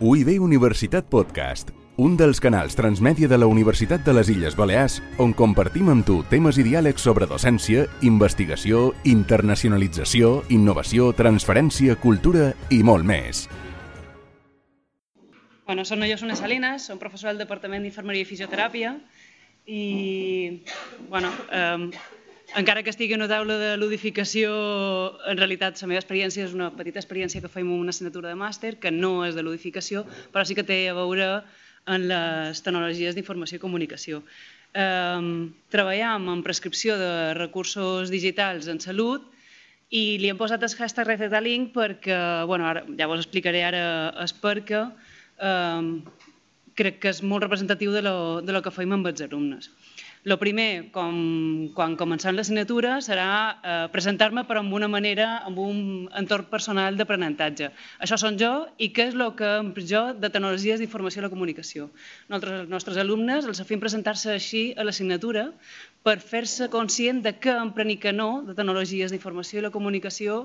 UIB Universitat Podcast, un dels canals transmèdia de la Universitat de les Illes Balears on compartim amb tu temes i diàlegs sobre docència, investigació, internacionalització, innovació, transferència, cultura i molt més. Bueno, soc jo, Sona Salinas, som professor del Departament d'Infermeria i Fisioteràpia i, bueno, eh, encara que estigui en una taula de ludificació, en realitat la meva experiència és una petita experiència que fem una assignatura de màster, que no és de ludificació, però sí que té a veure en les tecnologies d'informació i comunicació. Eh, treballam en prescripció de recursos digitals en salut i li hem posat el hashtag Recetalink perquè, bueno, ara, ja vos explicaré ara és perquè eh, crec que és molt representatiu de lo, de lo que fem amb els alumnes. El primer, com, quan comencem l'assignatura, serà eh, presentar-me però amb una manera, amb un entorn personal d'aprenentatge. Això són jo i què és el que jo de tecnologies d'informació i la comunicació. Nosaltres, els nostres alumnes, els fem presentar-se així a l'assignatura per fer-se conscient de què empren i què no de tecnologies d'informació i la comunicació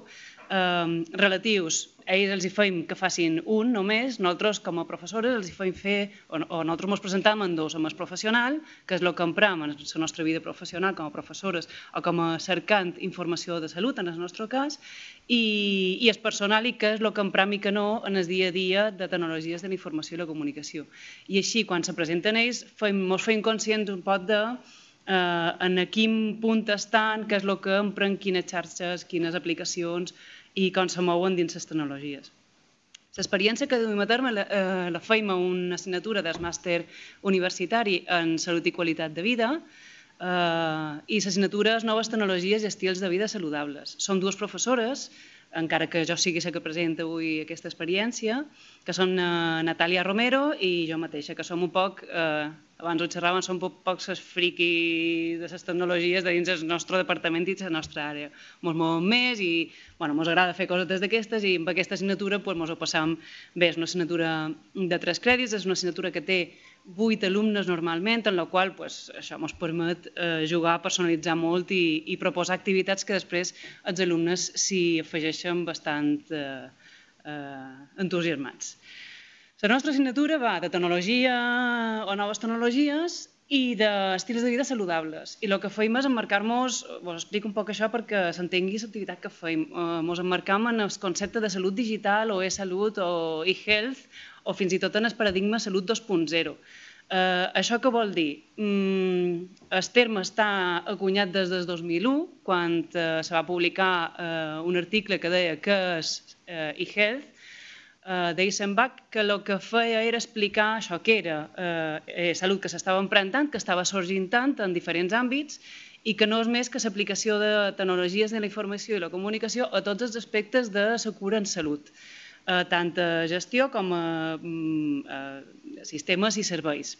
eh, relatius. Ells els hi fem que facin un només, nosaltres com a professores els hi fem fer, o, o nosaltres ens presentem en dos, amb el professional, que és el que emprem en la nostra vida professional com a professores o com a cercant informació de salut, en el nostre cas, i, i el personal i que és el que emprem i que no en el dia a dia de tecnologies de la informació i la comunicació. I així, quan se presenten ells, fem, ens fem conscients un pot de eh, en quin punt estan, què és el que empren, quines xarxes, quines aplicacions, i com se mouen dins les tecnologies. L'experiència que duim a terme la, eh, la feim a una assignatura del màster universitari en salut i qualitat de vida eh, i l'assignatura és noves tecnologies i estils de vida saludables. Som dues professores, encara que jo sigui la que presenta avui aquesta experiència, que són eh, Natàlia Romero i jo mateixa, que som un poc eh, abans ho xerràvem, som pocs els friqui de les tecnologies de dins del nostre departament i la nostra àrea. Ens movem més i bueno, ens agrada fer coses d'aquestes i amb aquesta assignatura pues, ens ho passam bé. És una assignatura de tres crèdits, és una assignatura que té vuit alumnes normalment, en la qual pues, això ens permet eh, jugar, personalitzar molt i, i proposar activitats que després els alumnes s'hi afegeixen bastant eh, eh, entusiasmats. La nostra assignatura va de tecnologia o noves tecnologies i d'estils de vida saludables. I el que feim és emmarcar-nos, vos explico un poc això perquè s'entengui l'activitat que feim, ens eh, emmarcam en el concepte de salut digital o e-salut o e-health o fins i tot en el paradigma salut 2.0. Eh, això què vol dir? Mm, el terme està acunyat des del 2001, quan eh, se va publicar eh, un article que deia que és eh, e-health, eh, d'Eisenbach que el que feia era explicar això que era eh, eh, salut que s'estava emprentant, que estava sorgint tant en diferents àmbits i que no és més que l'aplicació de tecnologies de la informació i la comunicació a tots els aspectes de la cura en salut, eh, tant a gestió com a, mm, a sistemes i serveis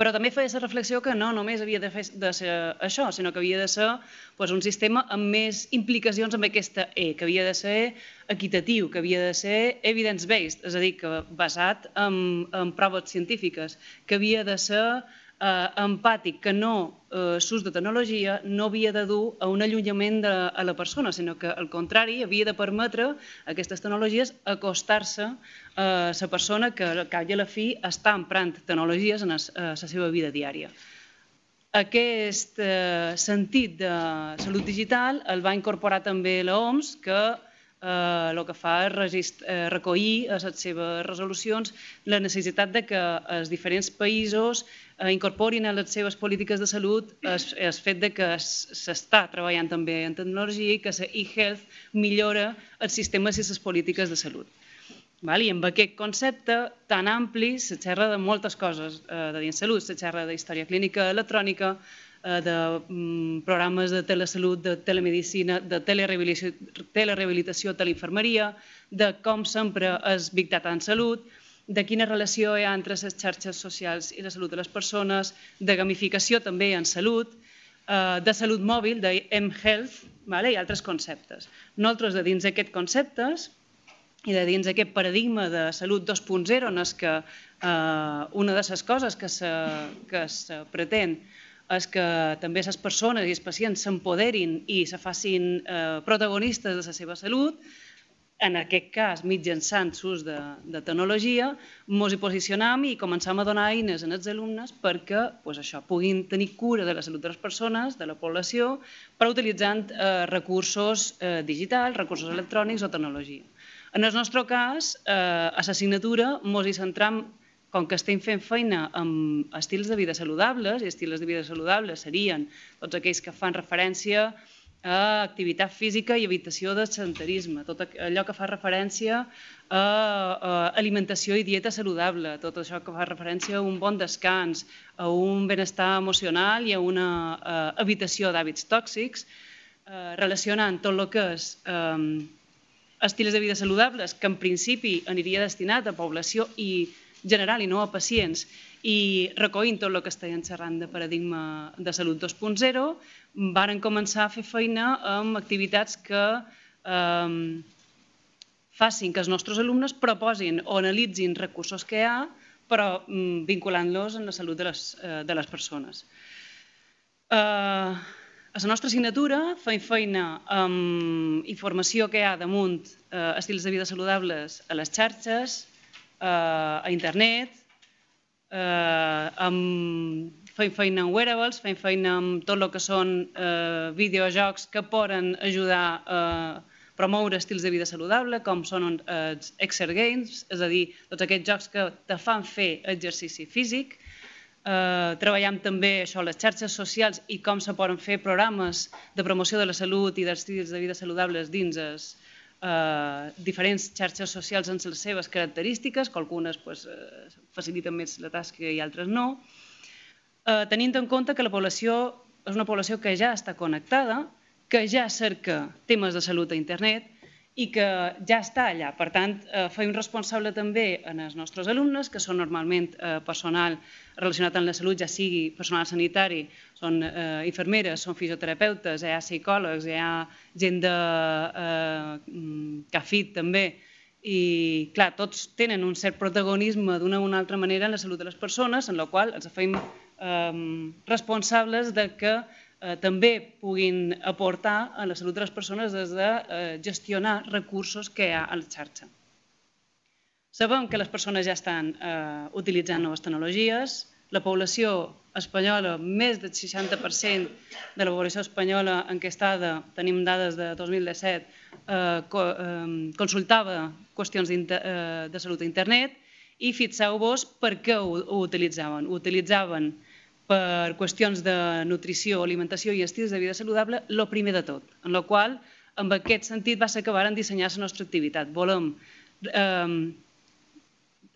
però també feia la reflexió que no només havia de, fer, de ser això, sinó que havia de ser doncs, un sistema amb més implicacions amb aquesta E, que havia de ser equitatiu, que havia de ser evidence-based, és a dir, que basat en, en proves científiques, que havia de ser eh, empàtic que no eh, s'ús de tecnologia no havia de dur a un allunyament de, a la persona, sinó que al contrari havia de permetre a aquestes tecnologies acostar-se a la persona que al cap i a la fi està emprant tecnologies en la seva vida diària. Aquest eh, sentit de salut digital el va incorporar també l'OMS, que eh, el que fa és regist, eh, recollir a les seves resolucions la necessitat de que els diferents països eh, incorporin a les seves polítiques de salut el fet de que s'està treballant també en tecnologia i que la e-health millora els sistemes i les polítiques de salut. Val? I amb aquest concepte tan ampli se xerra de moltes coses eh, de dins salut, se xerra d'història clínica electrònica, Eh, de mm, programes de telesalut, de telemedicina, de telerehabilitació, telerehabilitació teleinfermeria, de com sempre és Big Data en salut, de quina relació hi ha entre les xarxes socials i la salut de les persones, de gamificació també en salut, eh, de salut mòbil, de M-Health vale? i altres conceptes. Nosaltres, de dins d'aquests conceptes i de dins d'aquest paradigma de salut 2.0, en és que eh, una de les coses que se, que se pretén és que també les persones i els pacients s'empoderin i se facin eh, protagonistes de la seva salut, en aquest cas mitjançant l'ús de, de tecnologia, ens hi posicionam i començam a donar eines als alumnes perquè pues, això puguin tenir cura de la salut de les persones, de la població, però utilitzant eh, recursos eh, digitals, recursos electrònics o tecnologia. En el nostre cas, eh, a l'assignatura ens hi centram com que estem fent feina amb estils de vida saludables, i estils de vida saludables serien tots aquells que fan referència a activitat física i evitació de sedentarisme, tot allò que fa referència a, alimentació i dieta saludable, tot això que fa referència a un bon descans, a un benestar emocional i a una a, evitació d'hàbits tòxics, eh, relacionant tot el que és eh, estils de vida saludables, que en principi aniria destinat a població i general i no a pacients, i recollint tot el que estàvem xerrant de paradigma de salut 2.0, varen començar a fer feina amb activitats que eh, facin que els nostres alumnes proposin o analitzin recursos que hi ha, però mm, vinculant-los en la salut de les, eh, de les persones. Eh, a la nostra assignatura fem feina amb informació que hi ha damunt eh, estils de vida saludables a les xarxes, eh, a internet, eh, amb fem feina amb wearables, fem feina amb tot el que són eh, videojocs que poden ajudar a promoure estils de vida saludable, com són els exer games, és a dir, tots aquests jocs que te fan fer exercici físic. Eh, treballem també això, les xarxes socials i com se poden fer programes de promoció de la salut i dels estils de vida saludables dins els, eh, diferents xarxes socials en les seves característiques, que algunes pues, eh, faciliten més la tasca i altres no. Eh, tenint en compte que la població és una població que ja està connectada, que ja cerca temes de salut a internet i que ja està allà. Per tant, eh, fem responsable també en els nostres alumnes, que són normalment eh, personal relacionat amb la salut, ja sigui personal sanitari, són eh, infermeres, són fisioterapeutes, hi ha psicòlegs, hi ha gent de eh, CAFIT també, i clar, tots tenen un cert protagonisme d'una o una altra manera en la salut de les persones, en la qual els fem eh, responsables de que eh, també puguin aportar a la salut de les persones des de eh, gestionar recursos que hi ha a la xarxa. Sabem que les persones ja estan eh, utilitzant noves tecnologies, la població espanyola, més del 60% de la població espanyola enquestada, tenim dades de 2017, eh, eh, consultava qüestions eh, de salut a internet i fixeu-vos per què ho, ho utilitzaven. Ho utilitzaven per qüestions de nutrició, alimentació i estils de vida saludable, el primer de tot, en la qual, en aquest sentit, va ser que varen dissenyar la nostra activitat. Volem eh,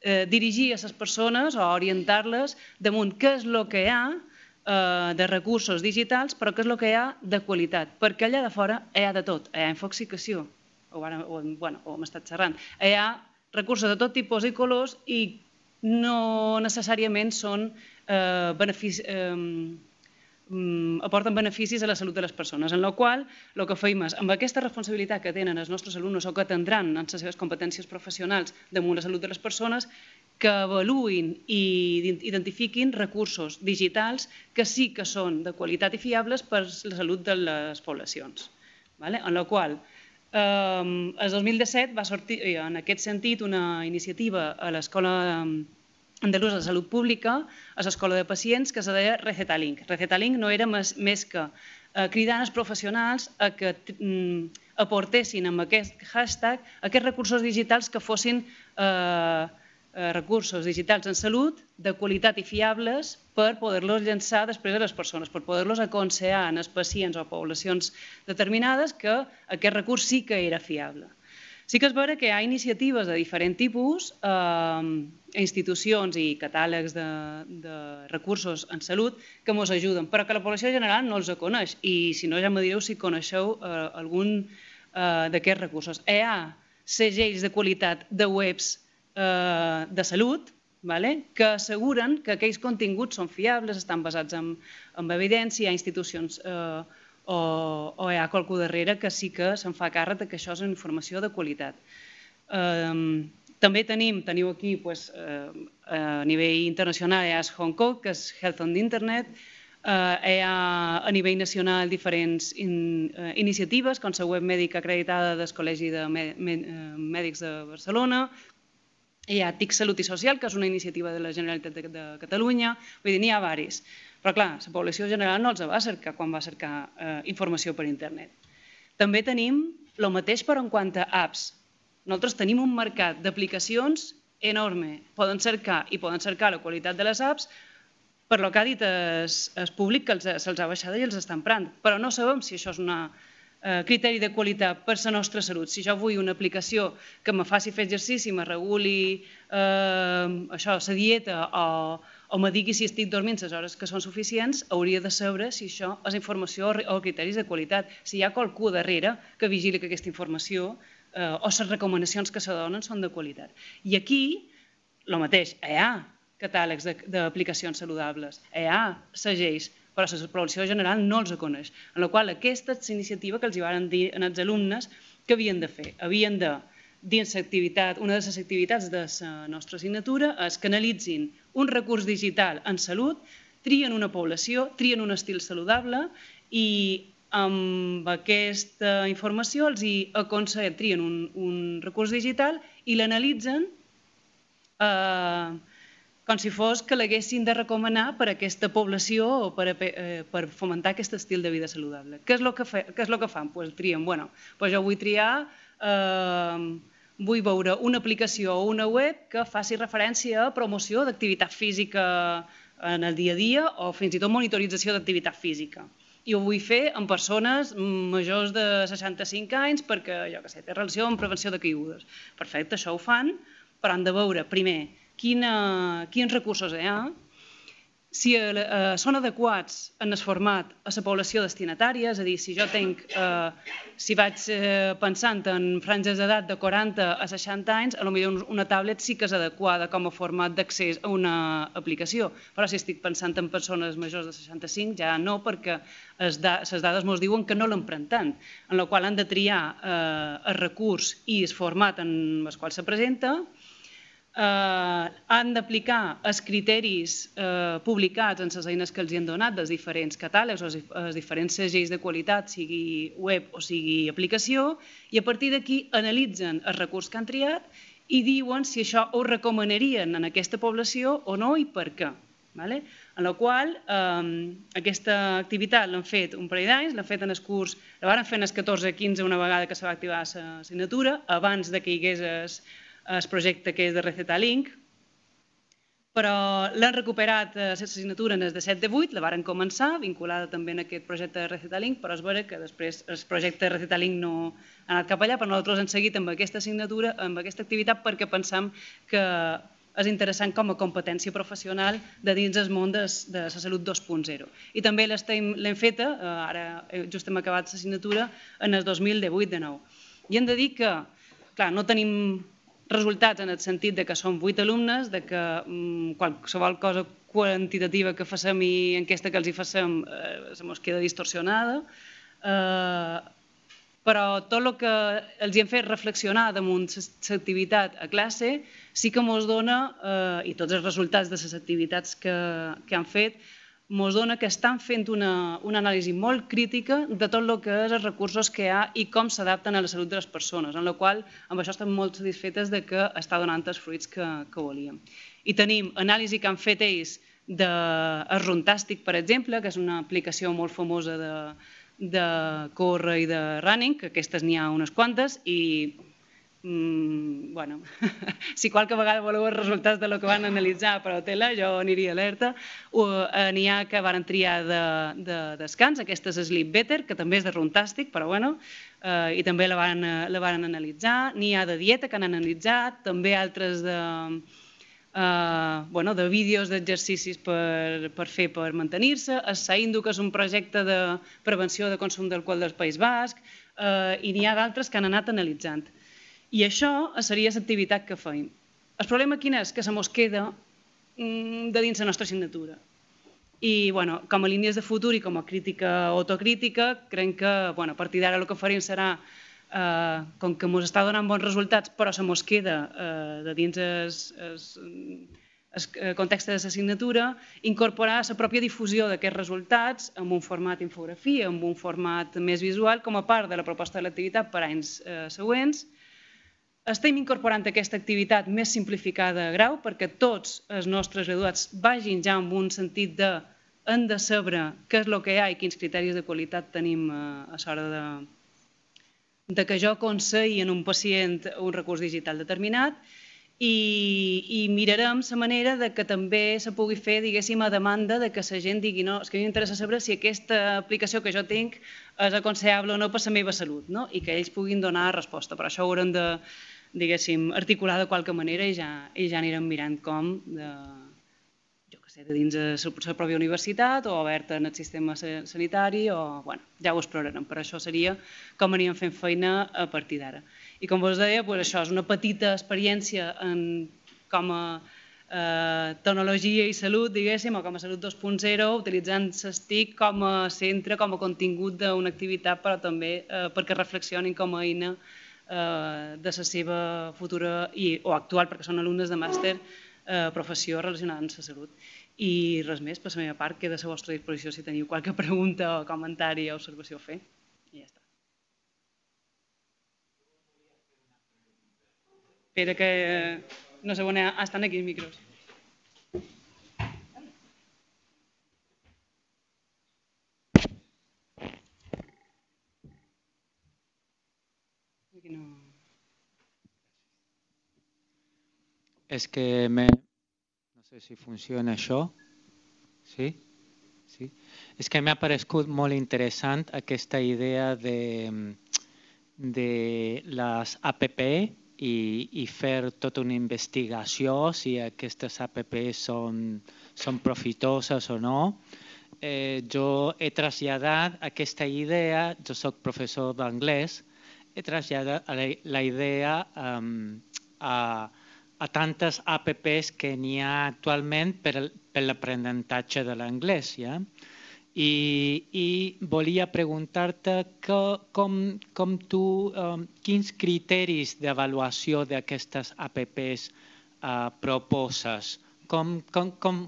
eh, dirigir a les persones o orientar-les damunt què és el que hi ha eh, de recursos digitals, però què és el que hi ha de qualitat, perquè allà de fora hi ha de tot, hi ha infoxicació, o, ara, o, bueno, o hem estat xerrant, hi ha recursos de tot tipus i colors i no necessàriament són eh, benefici, eh, mm, aporten beneficis a la salut de les persones, en la qual el que feim és, amb aquesta responsabilitat que tenen els nostres alumnes o que tindran en les seves competències professionals damunt la salut de les persones, que avaluïn i identifiquin recursos digitals que sí que són de qualitat i fiables per la salut de les poblacions. Vale? En la qual eh, el 2017 va sortir en aquest sentit una iniciativa a l'escola andalusa de Salut Pública a l'Escola de Pacients que se deia Recetalink. Recetalink no era més, més que eh, cridant els professionals a que mm, aportessin amb aquest hashtag aquests recursos digitals que fossin eh, eh, recursos digitals en salut de qualitat i fiables per poder-los llançar després a les persones, per poder-los aconsellar en els pacients o poblacions determinades que aquest recurs sí que era fiable. Sí que és vera que hi ha iniciatives de diferent tipus, eh, institucions i catàlegs de, de recursos en salut que ens ajuden, però que la població general no els coneix i si no ja me direu si coneixeu eh, algun eh, d'aquests recursos. Hi ha segells de qualitat de webs eh, de salut vale? que asseguren que aquells continguts són fiables, estan basats en, en evidència, hi ha institucions eh, o, o hi ha qualcú darrere que sí que se'n fa càrrec que això és una informació de qualitat. Um, també tenim, teniu aquí pues, eh, a nivell internacional, ha Hong Kong, que és Health on the Internet, Eh, hi ha a nivell nacional diferents in, eh, iniciatives, com la web mèdica acreditada del Col·legi de Mèdics de Barcelona, hi ha TIC Salut i Social, que és una iniciativa de la Generalitat de, de Catalunya, vull dir, n'hi ha varis. Però clar, la població general no els va cercar quan va cercar eh, informació per internet. També tenim el mateix però en quant a apps. Nosaltres tenim un mercat d'aplicacions enorme. Poden cercar i poden cercar la qualitat de les apps per lo que ha dit es, es públic que se'ls ha baixat i els està emprant. Però no sabem si això és un eh, criteri de qualitat per la nostra salut. Si jo vull una aplicació que me faci fer exercici, me reguli eh, això, la dieta o, o me digui si estic dormint les hores que són suficients, hauria de saber si això és informació o criteris de qualitat. Si hi ha qualcú darrere que vigili que aquesta informació eh, o les recomanacions que se donen són de qualitat. I aquí, el mateix, hi ha catàlegs d'aplicacions saludables, hi ha segells, però la població general no els coneix. En la qual aquesta és iniciativa que els hi van dir als alumnes que havien de fer. Havien de, dins l'activitat, una de les activitats de la nostra assignatura és que analitzin un recurs digital en salut, trien una població, trien un estil saludable i amb aquesta informació els hi aconsellen, trien un, un recurs digital i l'analitzen eh, com si fos que l'haguessin de recomanar per a aquesta població o per, a, eh, per fomentar aquest estil de vida saludable. Què és el que, fe, què és el que fan? Pues trien, bueno, pues jo vull triar, eh, vull veure una aplicació o una web que faci referència a promoció d'activitat física en el dia a dia o fins i tot monitorització d'activitat física i ho vull fer amb persones majors de 65 anys perquè, jo què sé, té relació amb prevenció de caigudes. Perfecte, això ho fan, però han de veure, primer, quina, quins recursos hi ha, si eh, són adequats en el format a la població destinatària, és a dir, si jo tenc, eh, si vaig eh, pensant en franges d'edat de 40 a 60 anys, a lo millor una tablet sí que és adequada com a format d'accés a una aplicació, però si estic pensant en persones majors de 65 ja no, perquè les dades ens diuen que no l'empren tant, en la qual han de triar eh, el recurs i el format en el qual se presenta, eh, han d'aplicar els criteris eh, publicats en les eines que els hi han donat dels diferents catàlegs o els diferents segells de qualitat, sigui web o sigui aplicació, i a partir d'aquí analitzen el recurs que han triat i diuen si això ho recomanarien en aquesta població o no i per què. Vale? En la qual eh, aquesta activitat l'han fet un parell d'anys, l'han fet en el curs, la van fer en el 14-15 una vegada que se va activar l'assignatura, abans de que hi hagués el projecte que és de Receta Link, però l'han recuperat a la assignatura en el de 7 de 8, la varen començar, vinculada també en aquest projecte de Receta Link, però és vera que després el projecte de Receta Link no ha anat cap allà, però nosaltres hem seguit amb aquesta assignatura, amb aquesta activitat, perquè pensam que és interessant com a competència professional de dins el món de, de la salut 2.0. I també l'hem feta, eh, ara eh, just hem acabat l'assignatura, en el 2018 de nou. I hem de dir que, clar, no tenim resultats en el sentit de que som vuit alumnes, de que mm, qualsevol cosa quantitativa que facem i enquesta que els hi facem eh, se mos queda distorsionada, eh, però tot el que els hi hem fet reflexionar damunt l'activitat a classe sí que ens dona, eh, i tots els resultats de les activitats que, que han fet, ens dona que estan fent una, una anàlisi molt crítica de tot el que és els recursos que hi ha i com s'adapten a la salut de les persones, en la qual amb això estem molt satisfetes de que està donant els fruits que, que volíem. I tenim anàlisi que han fet ells de Runtàstic, per exemple, que és una aplicació molt famosa de, de córrer i de running, que aquestes n'hi ha unes quantes, i mm, bueno, si qualque vegada voleu els resultats de lo que van analitzar per a tela, jo aniria alerta. Eh, N'hi ha que van triar de, de descans, aquesta és Sleep Better, que també és de Runtàstic, però bueno, eh, i també la van, la van analitzar. N'hi ha de dieta que han analitzat, també altres de, eh, bueno, de vídeos d'exercicis per, per fer per mantenir-se. El Saindu, que és un projecte de prevenció de consum d'alcohol del País Basc, eh, i n'hi ha d'altres que han anat analitzant. I això seria l'activitat que feim. El problema quin és? Que se mos queda mm, de dins la nostra assignatura. I bueno, com a línies de futur i com a crítica autocrítica, crec que bueno, a partir d'ara el que farem serà, eh, com que ens està donant bons resultats, però se mos queda eh, de dins es, es, el context de l'assignatura, incorporar la pròpia difusió d'aquests resultats en un format infografia, en un format més visual, com a part de la proposta de l'activitat per anys eh, següents. Estem incorporant aquesta activitat més simplificada a grau perquè tots els nostres graduats vagin ja amb un sentit de hem de saber què és el que hi ha i quins criteris de qualitat tenim eh, a l'hora de, de que jo aconselli en un pacient un recurs digital determinat i, i mirarem la manera de que també se pugui fer, diguéssim, a demanda de que la gent digui no, és que a mi m'interessa saber si aquesta aplicació que jo tinc és aconsellable o no per la meva salut, no? i que ells puguin donar resposta. Per això ho haurem de, diguéssim, articular de qualque manera i ja, i ja anirem mirant com de, sé, de dins de la pròpia universitat o oberta en el sistema sanitari o, bueno, ja ho explorarem. Per això seria com anirem fent feina a partir d'ara. I com vos deia, doncs això és una petita experiència en, com a eh, tecnologia i salut, diguéssim, o com a salut 2.0, utilitzant STIC com a centre, com a contingut d'una activitat, però també eh, perquè reflexionin com a eina eh, de la seva futura i, o actual, perquè són alumnes de màster, eh, professió relacionada amb la salut. I res més, per la meva part, queda a la vostra disposició si teniu qualque pregunta o comentari o observació a fer. I ja està. Espera que... No sé on estan aquí els micros. no... És que me, sé si funciona això. Sí? sí? És que m'ha paregut molt interessant aquesta idea de, de les APP i, i fer tota una investigació si aquestes APP són, són profitoses o no. Eh, jo he traslladat aquesta idea, jo sóc professor d'anglès, he traslladat la, la idea um, a, a tantes apps que n'hi ha actualment per, per l'aprenentatge de l'anglès. Ja? I, I volia preguntar-te com, com tu, um, quins criteris d'avaluació d'aquestes apps uh, proposes? Com, com, com,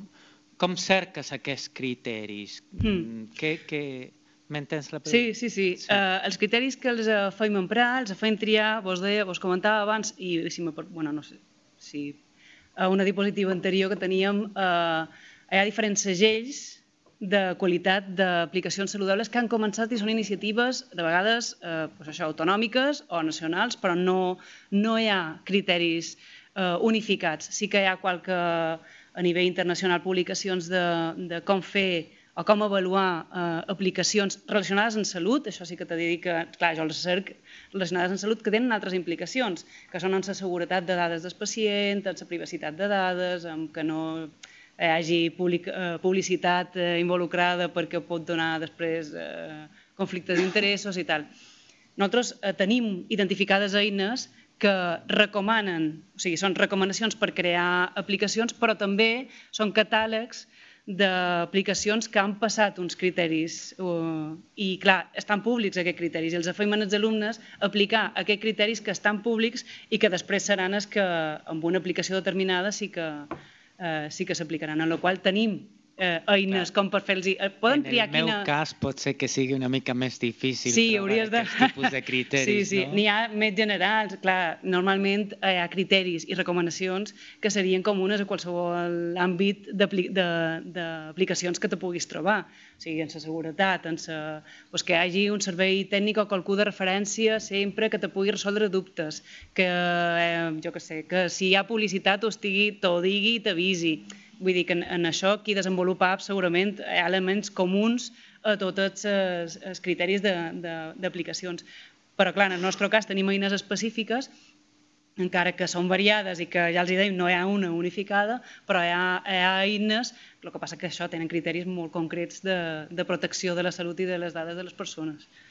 com cerques aquests criteris? Mm. Que, que, M'entens la pregunta? Sí, sí, sí. sí. Uh, els criteris que els uh, feim emprar, els feim triar, vos, deia, vos comentava abans, i si me, bueno, no sé, si a una diapositiva anterior que teníem, eh, hi ha diferents segells de qualitat d'aplicacions saludables que han començat i són iniciatives de vegades eh, doncs això, autonòmiques o nacionals, però no, no hi ha criteris eh, unificats. Sí que hi ha qualque, a nivell internacional, publicacions de, de com fer o com avaluar eh, aplicacions relacionades amb salut, això sí que t'he de dir que, clar, jo les cerc relacionades amb salut que tenen altres implicacions, que són en la seguretat de dades del pacient, en la privacitat de dades, en que no hi hagi public, eh, publicitat eh, involucrada perquè pot donar després eh, conflictes d'interessos i tal. Nosaltres eh, tenim identificades eines que recomanen, o sigui, són recomanacions per crear aplicacions, però també són catàlegs d'aplicacions que han passat uns criteris uh, i, clar, estan públics aquests criteris i els afeim als alumnes aplicar aquests criteris que estan públics i que després seran els que amb una aplicació determinada sí que, uh, sí que s'aplicaran, en la qual tenim eh, eines com per fer-los... Eh, poden en triar quina... En el meu cas pot ser que sigui una mica més difícil sí, hauries de... tipus de criteris, sí, sí. no? N'hi ha més generals, clar, normalment hi ha criteris i recomanacions que serien comunes a qualsevol àmbit d'aplicacions que te puguis trobar, o sigui, en la seguretat, en sa... pues que hi hagi un servei tècnic o qualcú de referència sempre que te pugui resoldre dubtes, que, eh, jo que sé, que si hi ha publicitat o estigui, t'ho digui i t'avisi, Vull dir que en, en això qui desenvolupa apps segurament hi ha elements comuns a tots els, els criteris d'aplicacions. Però clar, en el nostre cas tenim eines específiques encara que són variades i que ja els hi no hi ha una unificada, però hi ha, hi ha eines, el que passa que això tenen criteris molt concrets de, de protecció de la salut i de les dades de les persones eh,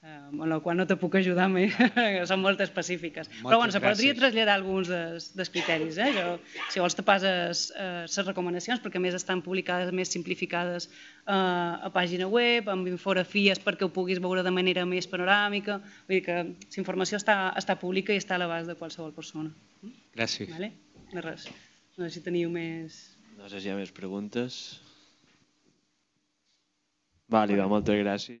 amb la qual no te puc ajudar més, són molt específiques. Moltes Però bueno, se podria traslladar alguns dels, dels criteris. Eh? Jo, si vols te passes eh, les recomanacions, perquè més estan publicades, més simplificades eh, a pàgina web, amb infografies perquè ho puguis veure de manera més panoràmica. Vull dir que la informació està, està pública i està a l'abast de qualsevol persona. Gràcies. Vale? De res. No sé si teniu més... No sé si hi ha més preguntes. Vàlida, moltes gràcies.